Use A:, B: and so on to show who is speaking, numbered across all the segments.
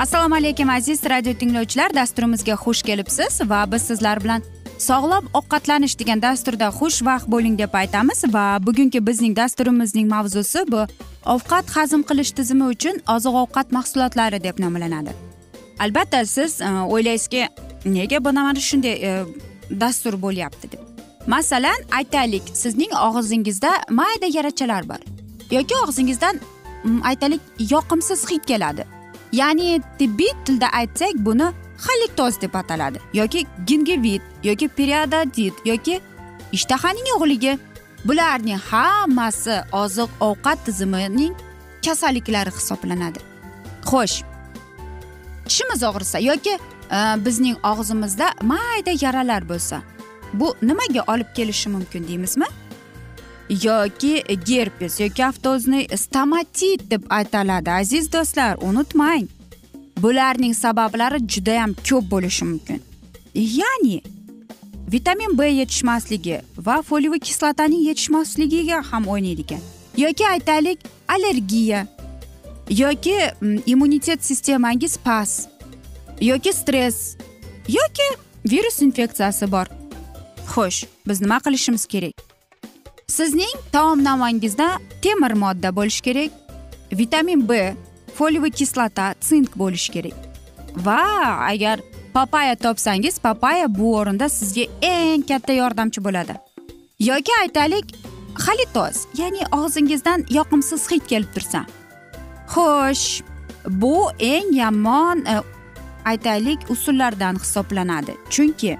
A: assalomu alaykum aziz radio tinglovchilar. Dasturimizga xush kelibsiz va biz sizlar bilan sog'lom ovqatlanish degan dasturda xushvaqt bo'ling deb aytamiz va bugungi bizning dasturimizning mavzusi bu ovqat hazm qilish tizimi uchun oziq ovqat mahsulotlari deb nomlanadi. Albatta siz e, o'ylaysizki nega buna mana shunday e, dastur bo'lyapti deb. Masalan aytaylik sizning og'zingizda mayda yarachalar bor yoki og'zingizdan aytaylik yoqimsiz hid keladi. Ya'ni tibbiy tilda aytsak buni halitoz deb ataladi. Yoki gingivit yoki periodontit yoki ishtahaning yo'qligi bularning hammasi oziq ovqat tizimining kasalliklari hisoblanadi. Xo'sh tishimiz og'risa yoki e, bizning og'zimizda mayda yaralar bo'lsa bu nimaga olib kelishi mumkin deymizmi? Yoki gerpes yoki avtozni stomatit deb ataladi aziz do'stlar unutmang. Bularning sabablari judayam ko'p bo'lishi mumkin. Ya'ni vitamin b yetishmasligi va foliyaviy kislotaning yetishmasligiga ham o'ynaydi ekan. Yoki aytaylik allergiya yoki mm, immunitet sistemangiz past yoki stress yoki virus infeksiyasi bor. Xo'sh biz nima qilishimiz kerak? Sizning taomnomangizda temir modda bo'lishi kerak vitamin b foliyaviy kislota sink bo'lishi kerak. Va agar papaya topsangiz papaya bu o'rinda sizga eng katta yordamchi bo'ladi. Yoki aytaylik xalitoz ya'ni og'zingizdan yoqimsiz hid kelib tursa. Xo'sh bu eng yomon e, aytaylik usullardan hisoblanadi. Chunki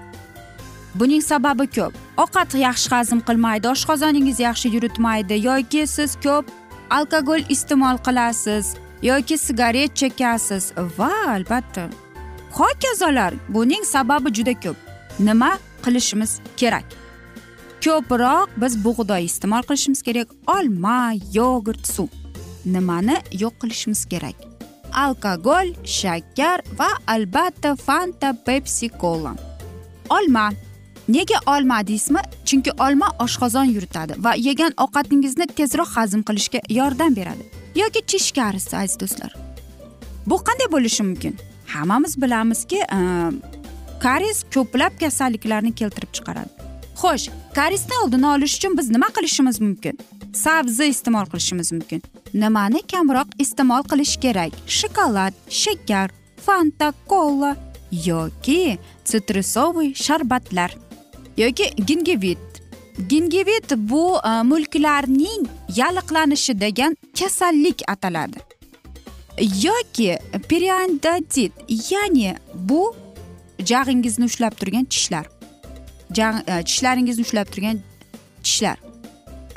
A: buning sababi ko'p. Ovqat yaxshi hazm qilmaydi oshqozoningiz yaxshi yuritmaydi yoki siz ko'p alkogol iste'mol qilasiz yoki sigaret chekasiz. Va albatta. Hokazolar buning sababi juda ko'p. Nima qilishimiz kerak? Ko'proq biz bug'doy iste'mol qilishimiz kerak. Olma yogurt suv. Nimani yo'q qilishimiz kerak? Alkogol shakar va albatta fanta pepsi cola. Olma. Nega olma deysizmi? Chunki olma oshqozon yuritadi va yegan ovqatingizni tezroq hazm qilishga yordam beradi. Yoki tish karisi aziz do'stlar. Bu qanday bo'lishi mumkin? Hammamiz bilamizki karis karies ko'plab kasalliklarni keltirib chiqaradi. Xo'sh karisni oldini olish uchun biz nima qilishimiz mumkin? Sabzi iste'mol qilishimiz mumkin. Nimani kamroq iste'mol qilish kerak? Shokolad shakar fanta kola yoki sitrusovый sharbatlar. Yoki gingivit gingivit bu e, mulklarning yalliqlanishi degan kasallik ataladi. Yoki periodontit ya'ni bu jag'ingizni ushlab turgan tishlar. E, tishlaringizni ushlab turgan tishlar.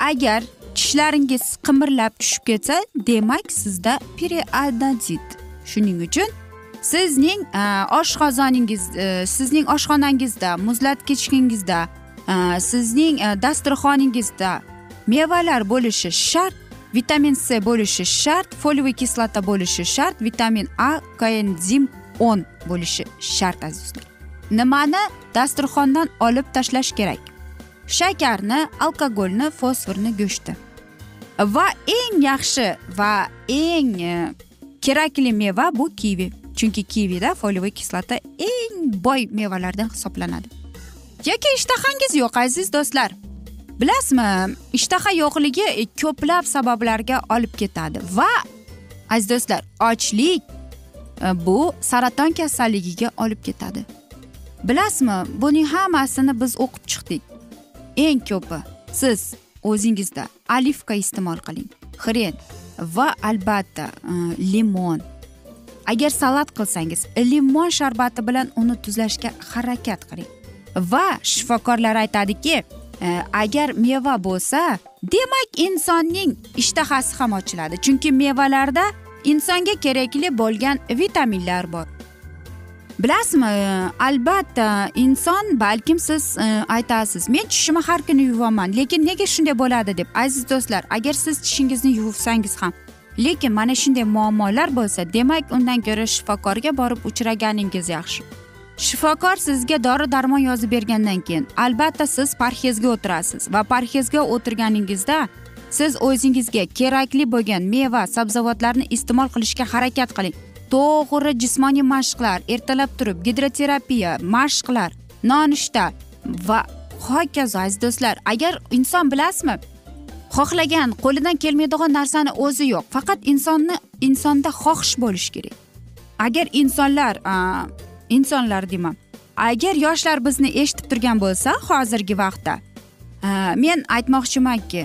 A: Agar tishlaringiz qimirlab tushib ketsa demak sizda periodontit shuning uchun sizning e, oshqozoningiz e, sizning oshxonangizda muzlatgichingizda e, sizning dasturxoningizda mevalar bo'lishi shart vitamin c bo'lishi shart foliyaviy kislota bo'lishi shart vitamin a koenzim o'n bo'lishi shart aziz do'stlar. Nimani dasturxondan olib tashlash kerak? Shakarni alkogolni fosforni go'shtni va eng yaxshi va eng kerakli meva bu kivi. Chunki kivida foliyaviy kislota eng boy mevalardan hisoblanadi. Yoki ishtahangiz yo'q aziz do'stlar. Bilasizmi ishtaha yo'qligi ko'plab sabablarga olib ketadi va aziz do'stlar ochlik e, bu saraton kasalligiga olib ketadi. Bilasizmi buning hammasini biz o'qib chiqdik. Eng ko'pi siz o'zingizda olivka iste'mol qiling xren va albatta e, limon agar salat qilsangiz limon sharbati bilan uni tuzlashga harakat qiling. Va shifokorlar aytadiki e, agar meva bo'lsa demak insonning ishtahasi ham ochiladi. Chunki mevalarda insonga kerakli bo'lgan vitaminlar bor. Bilasizmi e, albatta inson balkim siz e, aytasiz men tishimni har kuni yuvaman lekin nega shunday bo'ladi? deb. Aziz do'stlar agar siz tishingizni yuvsangiz ham lekin mana shunday muammolar bo'lsa demak undan ko'ra shifokorga borib uchraganingiz yaxshi. Shifokor sizga dori darmon yozib bergandan keyin albatta siz parhezga o'tirasiz va parhezga o'tirganingizda siz o'zingizga kerakli bo'lgan meva sabzavotlarni iste'mol qilishga harakat qiling. To'g'ri jismoniy mashqlar ertalab turib gidroterapiya mashqlar nonushta va hokazo aziz do'stlar agar inson bilasizmi xohlagan qo'lidan kelmaydigan narsani o'zi yo'q. Faqat insonni insonda xohish bo'lishi kerak. Agar insonlar insonlar deyman agar yoshlar bizni eshitib turgan bo'lsa hozirgi vaqtda men aytmoqchimanki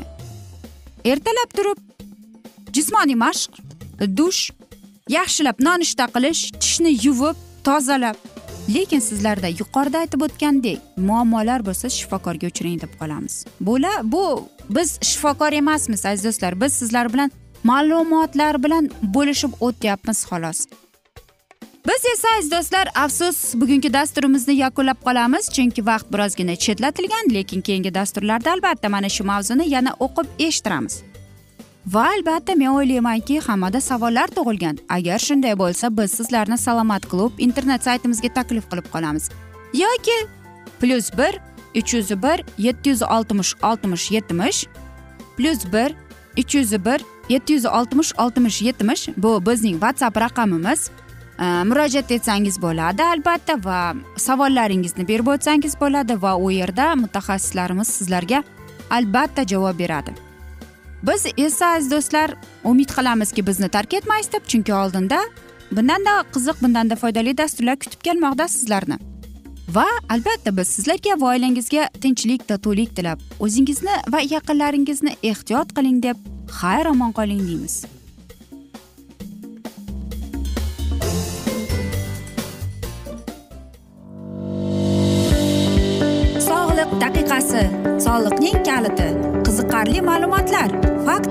A: ertalab turib jismoniy mashq dush yaxshilab nonushta qilish tishni yuvib tozalab lekin sizlarda yuqorida aytib o'tgandek muammolar bo'lsa shifokorga uchring deb qolamiz. Bular bu biz shifokor emasmiz aziz do'stlar. Biz sizlar bilan ma'lumotlar bilan bo'lishib o'tyapmiz xolos. Biz esa aziz do'stlar afsus bugungi dasturimizni yakunlab qolamiz. Chunki vaqt birozgina chetlatilgan lekin keyingi dasturlarda albatta mana shu mavzuni yana o'qib eshittiramiz. Va albatta men o'ylaymanki hammada savollar tug'ilgan. Agar shunday bo'lsa biz sizlarni salomat klub internet saytimizga taklif qilib qolamiz. Yoki plyus bir uch yuz bir yetti yuz oltmish oltmish yetmish plyus bir uch yuz bir yetti yuz oltmish oltmish yetmish bu bizning whatsapp raqamimiz. Murojaat etsangiz bo'ladi albatta va savollaringizni berib o'tsangiz bo'ladi va u yerda mutaxassislarimiz sizlarga albatta javob beradi. Biz esa aziz do'stlar umid qilamizki bizni tark etmaysiz deb chunki oldinda bundanda qiziq bundanda foydali dasturlar kutib kelmoqda sizlarni. Va albatta biz sizlarga va oilangizga tinchlik totuvlik tilab o'zingizni va yaqinlaringizni ehtiyot qiling deb xayr omon qoling deymiz. Sog'liq daqiqasi soliqning kaliti qiziqarli ma'lumotlar.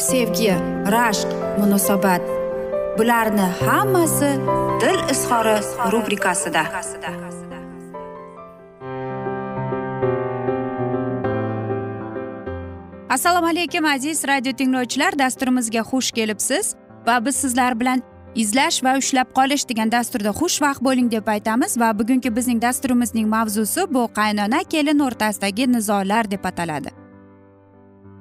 A: sevgi rashq munosabat. Bularni hammasi dil izhori rubrikasida. Assalomu alaykum aziz radio tinglovchilar. Dasturimizga xush kelibsiz va biz sizlar bilan izlash va ushlab qolish degan dasturda xushvaqt bo'ling deb aytamiz va bugungi bizning dasturimizning mavzusi bu qaynona kelin o'rtasidagi nizolar deb ataladi.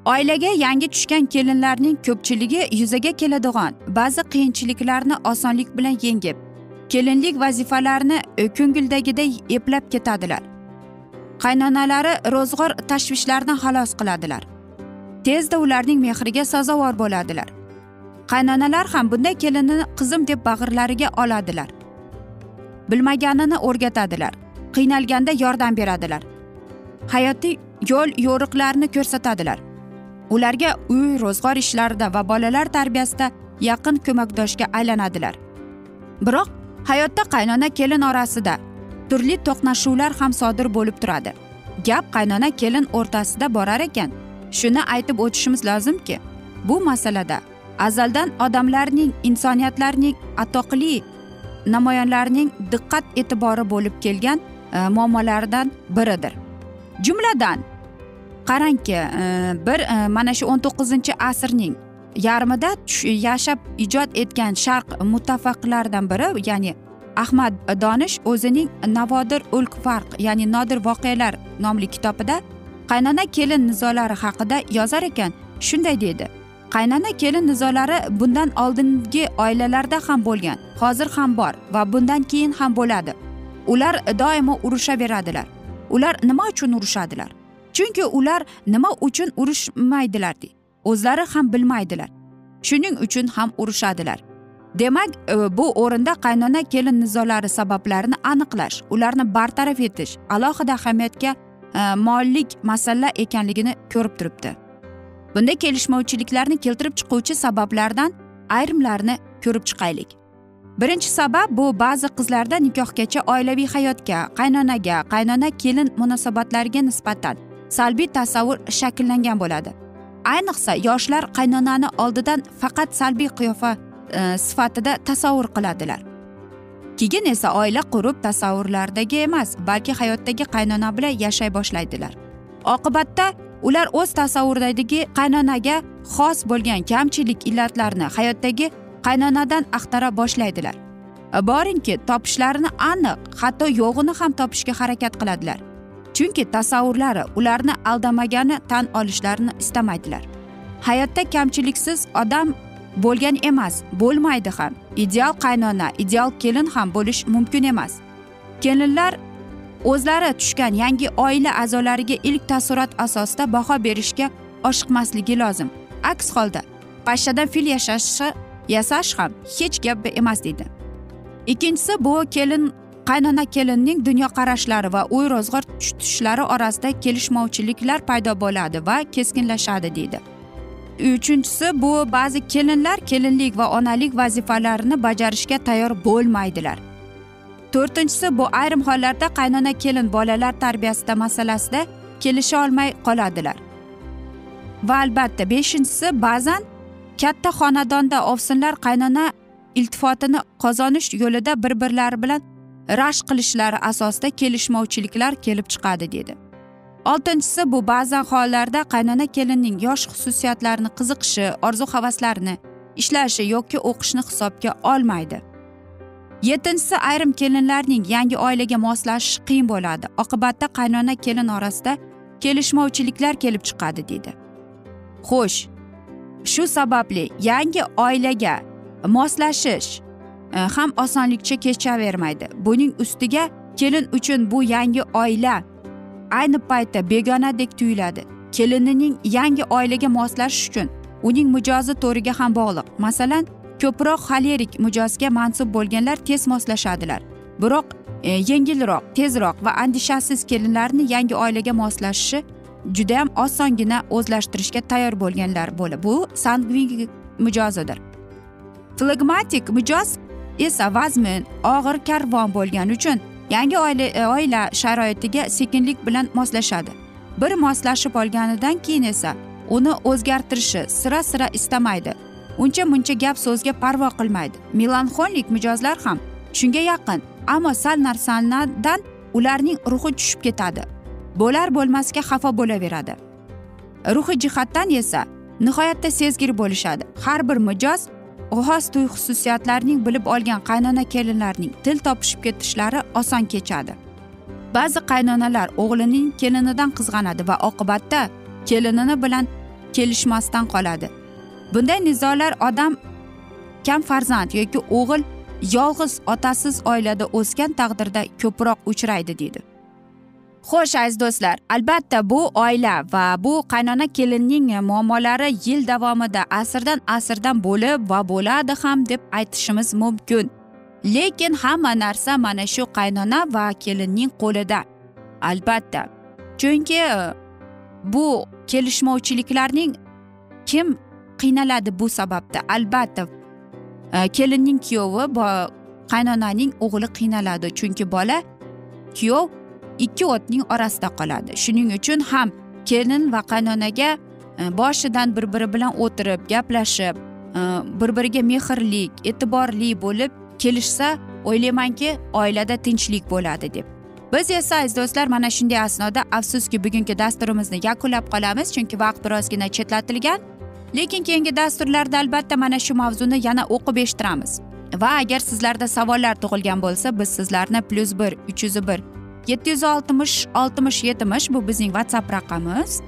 A: Oilaga yangi tushgan kelinlarning ko'pchiligi yuzaga keladigan ba'zi qiyinchiliklarni osonlik bilan yengib kelinlik vazifalarini ko'ngildagiday eplab ketadilar. Qaynonalari ro'zg'or tashvishlaridan xalos qiladilar. Tezda ularning mehriga sazovor bo'ladilar. Qaynonalar ham bunday kelinni qizim deb bag'irlariga oladilar. Bilmaganini o'rgatadilar qiynalganda yordam beradilar. Hayotiy yo'l yo'riqlarini ko'rsatadilar. Ularga uy ro'zg'or ishlarida va bolalar tarbiyasida yaqin ko'makdoshga aylanadilar. Biroq hayotda qaynona kelin orasida turli to'qnashuvlar ham sodir bo'lib turadi. Gap qaynona kelin o'rtasida borar ekan. Shuni aytib o'tishimiz lozimki bu masalada azaldan odamlarning insoniyatlarning atoqli namoyonlarining diqqat e'tibori bo'lib kelgan e, muammolaridan biridir. Jumladan qarangki e, bir e, mana shu o'n to'qqizinchi asrning yarmida e, yashab ijod etgan sharq muttafaqlaridan biri ya'ni ahmad donish o'zining navodir ulk farq ya'ni nodir voqealar nomli kitobida qaynona kelin nizolari haqida yozar ekan. Shunday deydi qaynona kelin nizolari bundan oldingi oilalarda ham bo'lgan hozir ham bor va bundan keyin ham bo'ladi. Ular doimo urushaveradilar. Ular nima uchun urushadilar chunki ular nima uchun urushmaydilar o'zlari ham bilmaydilar. Shuning uchun ham urushadilar. Demak e, bu o'rinda qaynona kelin nizolari sabablarini aniqlash ularni bartaraf etish alohida ahamiyatga mollik molik masala ekanligini ko'rib turibdi. Bunda kelishmovchiliklarni keltirib chiquvchi sabablardan ayrimlarini ko'rib chiqaylik. Birinchi sabab bu ba'zi qizlarda nikohgacha oilaviy hayotga qaynonaga qaynona kelin munosabatlariga nisbatan salbiy tasavvur shakllangan bo'ladi. Ayniqsa yoshlar qaynonani oldidan faqat salbiy qiyofa e, sifatida tasavvur qiladilar. Keyin esa oila qurib tasavvurlardagi emas balki hayotdagi qaynona bilan yashay boshlaydilar. Oqibatda ular o'z tasavvuridagi qaynonaga xos bo'lgan kamchilik illatlarni hayotdagi qaynonadan axtara boshlaydilar. Boringki topishlarini aniq hatto yo'g'ini ham topishga harakat qiladilar. Chunki tasavvurlari ularni aldamagani tan olishlarini istamaydilar. Hayotda kamchiliksiz odam bo'lgan emas bo'lmaydi ham. Ideal qaynona ideal kelin ham bo'lish mumkin emas. Kelinlar o'zlari tushgan yangi oila a'zolariga ilk taassurot asosida baho berishga oshiqmasligi lozim. Aks holda pashshadan fil yashashi yasash ham hech gap emas deydi. Ikkinchisi bu kelin qaynona kelinning dunyoqarashlari va uy ro'zg'or tutishlari orasida kelishmovchiliklar paydo bo'ladi va keskinlashadi deydi. Uchinchisi bu ba'zi kelinlar kelinlik va onalik vazifalarini bajarishga tayyor bo'lmaydilar. To'rtinchisi bu ayrim hollarda qaynona kelin bolalar tarbiyasida masalasida kelisha olmay qoladilar. Va albatta beshinchisi ba'zan katta xonadonda ovsinlar qaynona iltifotini qozonish yo'lida bir birlari bilan rashk qilishlari asosida kelishmovchiliklar kelib chiqadi dedi. Oltinchisi bu ba'zan hollarda qaynona kelinning yosh xususiyatlarini qiziqishi orzu havaslarini ishlashi yoki o'qishni hisobga olmaydi. Yettinchisi ayrim kelinlarning yangi oilaga moslashish qiyin bo'ladi. Oqibatda qaynona kelin orasida kelishmovchiliklar kelib chiqadi deydi xo'sh shu sababli yangi oilaga moslashish Э, ham osonlikcha kechavermaydi. Buning ustiga kelin uchun bu yangi oila ayni paytda begonadek tuyuladi. Kelinining yangi oilaga moslashish uchun uning mijozi to'riga ham bog'liq. Masalan ko'proq xolerik mijozga mansub bo'lganlar tez moslashadilar. Biroq e, yengilroq tezroq va andishasiz kelinlarni yangi oilaga moslashishi judayam osongina o'zlashtirishga tayyor bo'lganlar bo'lib bu sangvin mijozidir. Flegmatik mijoz esa vazmin og'ir karvon bo'lgani uchun yangi oila e, oila sharoitiga sekinlik bilan moslashadi. Bir moslashib olganidan keyin esa uni o'zgartirishi sira sira istamaydi. Uncha muncha gap so'zga parvo qilmaydi. Melanxolik mijozlar ham shunga yaqin ammo sal narsalardan ularning ruhi tushib ketadi. Bo'lar bo'lmasga xafa bo'laveradi. Ruhiy jihatdan esa nihoyatda sezgir bo'lishadi. Har bir mijoz g'oz to'y xususiyatlarning bilib olgan qaynona kelinlarning til topishib ketishlari oson kechadi. Ba'zi qaynonalar o'g'lining kelinidan qizg'anadi va oqibatda kelinini bilan kelishmasdan qoladi. Bunday nizolar odam kam farzand yoki o'g'il yolg'iz otasiz oilada o'sgan taqdirda ko'proq uchraydi deydi. Xo'sh aziz do'stlar albatta bu oila va bu qaynona kelinning muammolari yil davomida asrdan asrdan bo'lib va bo'ladi ham deb aytishimiz mumkin. Lekin hamma narsa mana shu qaynona va kelinning qo'lida albatta. Chunki e, bu kelishmovchiliklarning kim qiynaladi bu sababda? Albatta e, kelinning kuyovi qaynonaning o'g'li qiynaladi. Chunki bola kuyov ikki o'tning orasida qoladi. Shuning uchun ham kelin va qaynonaga e, boshidan bir biri bilan o'tirib gaplashib e, bir biriga mehrli e'tiborli bo'lib kelishsa o'ylaymanki oilada tinchlik bo'ladi deb. Biz esa aziz do'stlar mana shunday asnoda afsuski bugungi dasturimizni yakunlab qolamiz chunki vaqt birozgina chetlatilgan. Lekin keyingi dasturlarda albatta mana shu mavzuni yana o'qib eshittiramiz. Va agar sizlarda savollar tug'ilgan bo'lsa biz sizlarni plyus bir uch yuz bir yetti yuz oltmish oltmish yetmish bu bizning whatsapp raqamimiz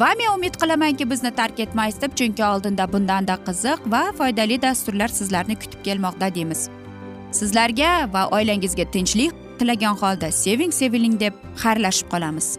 A: va men umid qilamanki bizni tark etmaysiz deb chunki oldinda bundanda qiziq va foydali dasturlar sizlarni kutib kelmoqda deymiz. Sizlarga va oilangizga tinchlik tilagan holda seving seviling deb xayrlashib qolamiz.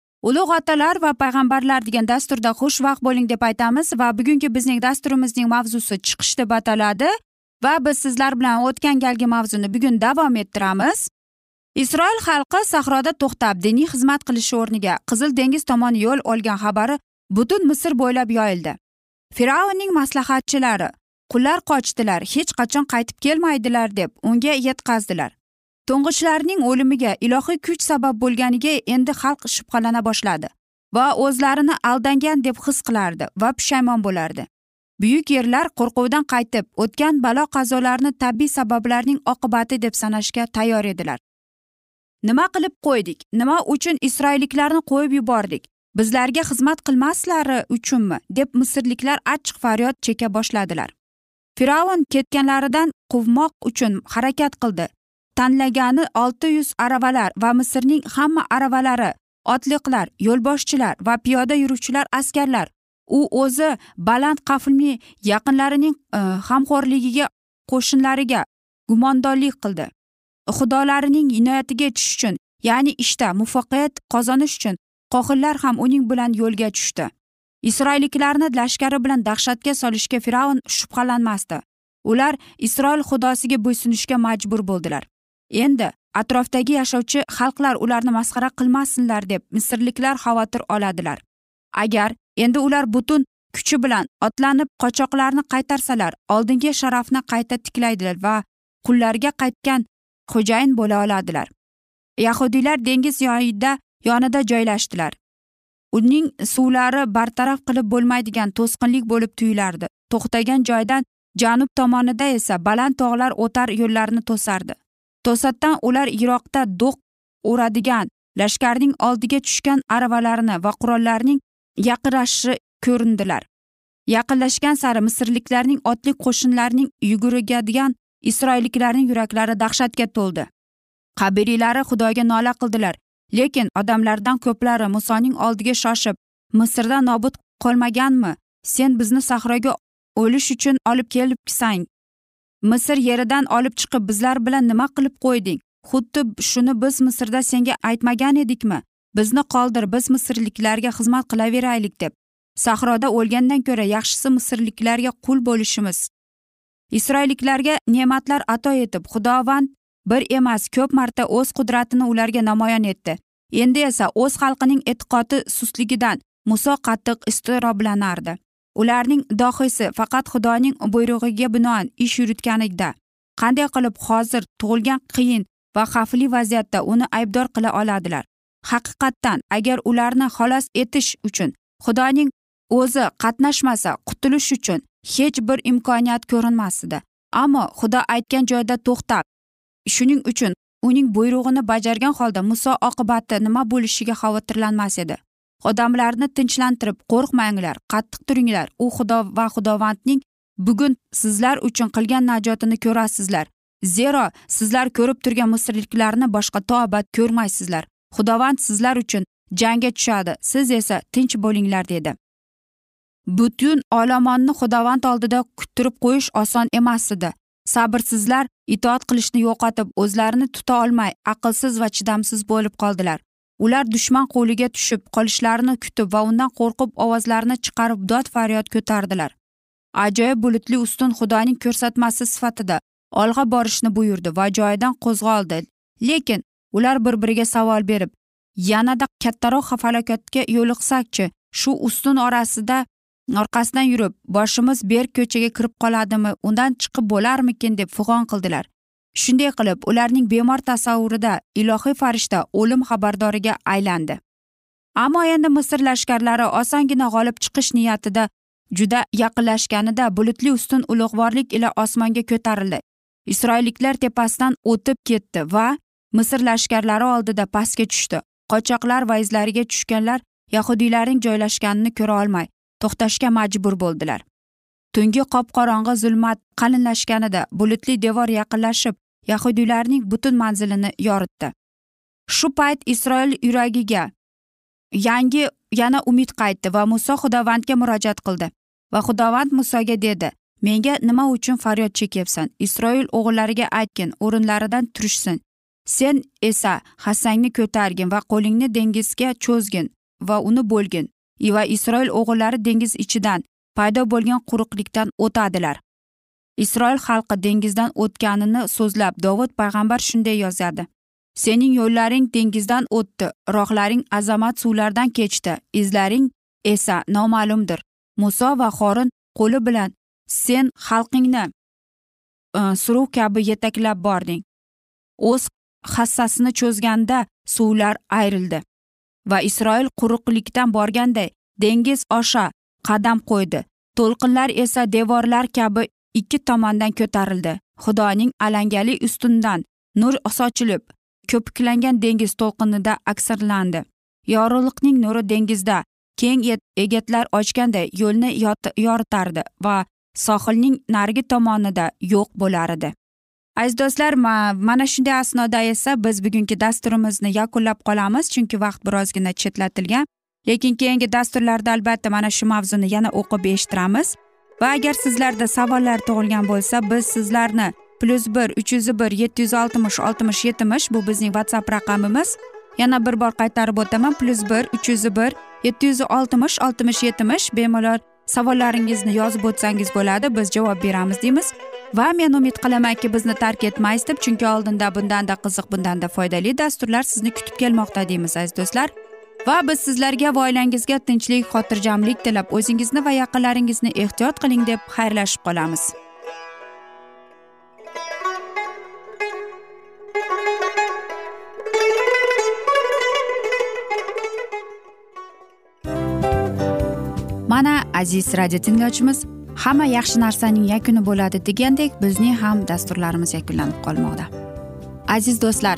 A: ulug' otalar va payg'ambarlar degan dasturda xushvaqt bo'ling deb aytamiz va bugungi bizning dasturimizning mavzusi chiqish deb ataladi va biz sizlar bilan o'tgan galgi mavzuni bugun davom ettiramiz. Isroil xalqi sahroda to'xtab diniy xizmat qilish o'rniga qizil dengiz tomon yo'l olgan xabari butun misr bo'ylab yoyildi. Fir'avnning maslahatchilari qullar qochdilar hech qachon qaytib kelmaydilar deb unga yetkazdilar. To'ng'ichlarining o'limiga ilohiy kuch sabab bo'lganiga endi xalq shubhalana boshladi va o'zlarini aldangan deb his qilardi va pushaymon bo'lardi. Buyuk yerlar qo'rquvdan qaytib o'tgan balo qazolarni tabiiy sabablarning oqibati deb sanashga tayyor edilar. Nima qilib qo'ydik? Nima uchun isroilliklarni qo'yib yubordik? Bizlarga xizmat qilmaslari uchunmi? deb misrliklar achchiq faryod cheka boshladilar. Fir'avn ketganlaridan quvmoq uchun harakat qildi. Tanlagani olti yuz aravalar va misrning hamma aravalari otliqlar yo'lboshchilar va piyoda yuruvchilar askarlar. U o'zi baland qaflli yaqinlarining e, qo'shinlariga gumondorlik qildi. Xudolarining inoyatiga tushish uchun ya'ni ishda muvaffaqiyat qozonish uchun qohillar ham uning bilan yo'lga tushdi. Isroilliklarni lashkari bilan dahshatga solishga fir'avn shubhalanmasdi. Ular isroil xudosiga bo'ysunishga majbur bo'ldilar. Endi atrofdagi yashovchi xalqlar ularni masxara qilmasinlar deb misrliklar xavotir oladilar. Agar endi ular butun kuchi bilan otlanib qochoqlarni qaytarsalar oldingi sharafni qayta tiklaydilar va qullarga qaytgan xo'jayin bo'la oladilar. Yahudiylar dengiz yoyida yonida joylashdilar. Uning suvlari bartaraf qilib bo'lmaydigan to'sqinlik bo'lib tuyulardi. To'xtagan joydan janub tomonida esa baland tog'lar o'tar yo'llarni to'sardi. To'satdan ular yiroqda do'q uradigan lashkarning oldiga tushgan aravalarini va qurollarning yaqinlashishi ko'rindilar. Yaqinlashgan sari misrliklarning otli qo'shinlarining yugurigadigan isroilliklarning yuraklari dahshatga to'ldi. Qabiriylari xudoga nola qildilar lekin odamlardan ko'plari musoning oldiga shoshib misrda nobud qolmaganmi? Sen bizni sahroga o'lish uchun olib kelibsan misr yeridan olib chiqib bizlar bilan nima qilib qo'yding? Xuddi shuni biz misrda senga aytmagan edikmi? Bizni qoldir biz misrliklarga xizmat qilaveraylik deb. Sahroda o'lgandan ko'ra yaxshisi misrliklarga qul bo'lishimiz. Isroilliklarga ne'matlar ato etib xudovand bir emas ko'p marta o'z qudratini ularga namoyon etdi. Endi esa o'z xalqining e'tiqodi sustligidan muso qattiq iztiroblanardi ularning dohiysi faqat xudoning buyrug'iga binoan ish yuritganida qanday qilib hozir tug'ilgan qiyin va xavfli vaziyatda uni aybdor qila oladilar? Haqiqatdan agar ularni xalos etish uchun xudoning o'zi qatnashmasa qutulish uchun hech bir imkoniyat ko'rinmasdi. Ammo xudo aytgan joyda to'xtab shuning uchun uning buyrug'ini bajargan holda muso oqibati nima bo'lishiga xavotirlanmas edi. Odamlarni tinchlantirib qo'rqmanglar qattiq turinglar. U xudo va xudovandning bugun sizlar uchun qilgan najotini ko'rasizlar. Zero sizlar ko'rib turgan misrliklarni boshqa tobat ko'rmaysizlar. Xudovand sizlar uchun jangga tushadi siz esa tinch bo'linglar dedi. Butun olomonni xudovand oldida kuttirib qo'yish oson emas edi sabrsizlar itoat qilishni yo'qotib o'zlarini tuta olmay aqlsiz va chidamsiz bo'lib qoldilar. Ular dushman qo'liga tushib qolishlarini kutib va undan qo'rqib ovozlarini chiqarib dod faryod ko'tardilar. Ajoyib bulutli ustun xudoning ko'rsatmasi sifatida olg'a borishni buyurdi va joyidan qo'zg'oldi lekin ular bir biriga savol berib yanada kattaroq falokatga yo'liqsakchi shu ustun orasida orqasidan yurib boshimiz berk ko'chaga kirib qoladimi undan chiqib bo'larmikin? deb fig'on qildilar. Shunday qilib ularning bemor tasavvurida ilohiy farishta o'lim xabardoriga aylandi. Ammo endi misr lashkarlari osongina g'olib chiqish niyatida juda yaqinlashganida bulutli ustun ulug'vorlik ila osmonga ko'tarildi. Isroilliklar tepasidan o'tib ketdi va misr lashkarlari oldida pastga tushdi. Qochoqlar va izlariga tushganlar yahudiylarning joylashganini ko'ra olmay to'xtashga majbur bo'ldilar. Tungi qop qorong'i zulmat qalinlashganida bulutli devor yaqinlashib yahudiylarning butun manzilini yoritdi. Shu payt isroil yuragiga yangi yana umid qaytdi va muso xudovandga murojaat qildi. Va xudovand musoga dedi menga nima uchun faryod chekyapsan isroil o'g'illariga aytgin o'rinlaridan turishsin. Sen esa hassangni ko'targin va qo'lingni dengizga cho'zgin va uni bo'lgin. Va isroil o'g'illari dengiz ichidan paydo bo'lgan quruqlikdan o'tadilar. Isroil xalqi dengizdan o'tganini so'zlab dovud payg'ambar shunday yozadi. Sening yo'llaring dengizdan o'tdi rohlaring azamat suvlardan kechdi izlaring esa noma'lumdir. Muso va xorin qo'li bilan sen xalqingni e, suruv kabi yetaklab bording. O'z hassasini cho'zganda suvlar ayrildi va isroil quruqlikdan borganday dengiz osha qadam qo'ydi. To'lqinlar esa devorlar kabi ikki tomondan ko'tarildi. Xudoning alangali ustundan nur sochilib ko'piklangan dengiz to'lqinida aksirlandi. Yorug'likning nuri dengizda keng egatlar ochganday yo'lni yoritardi va sohilning narigi tomonida yo'q bo'lar edi. Aziz do'stlar mana shunday asnoda esa biz bugungi dasturimizni yakunlab qolamiz chunki vaqt birozgina chetlatilgan. Lekin keyingi dasturlarda albatta mana shu mavzuni yana o'qib eshittiramiz. Va agar sizlarda savollar tug'ilgan bo'lsa biz sizlarni plyus bir uch yuz bir yetti yuz oltmish oltmish yetmish bu bizning whatsapp raqamimiz. Yana bir bor qaytarib o'taman plyus bir uch yuz bir yetti yuz oltmish oltmish yetmish bemalol savollaringizni yozib o'tsangiz bo'ladi biz javob beramiz deymiz. Va men umid qilamanki bizni tark etmaysiz deb chunki oldinda bundanda qiziq bundanda foydali dasturlar sizni kutib kelmoqda deymiz aziz do'stlar. Va biz sizlarga va oilangizga tinchlik xotirjamlik tilab o'zingizni va yaqinlaringizni ehtiyot qiling deb xayrlashib qolamiz. Mana aziz radio tinglovchimiz hamma yaxshi narsaning yakuni bo'ladi degandek bizning ham dasturlarimiz yakunlanib qolmoqda. Aziz do'stlar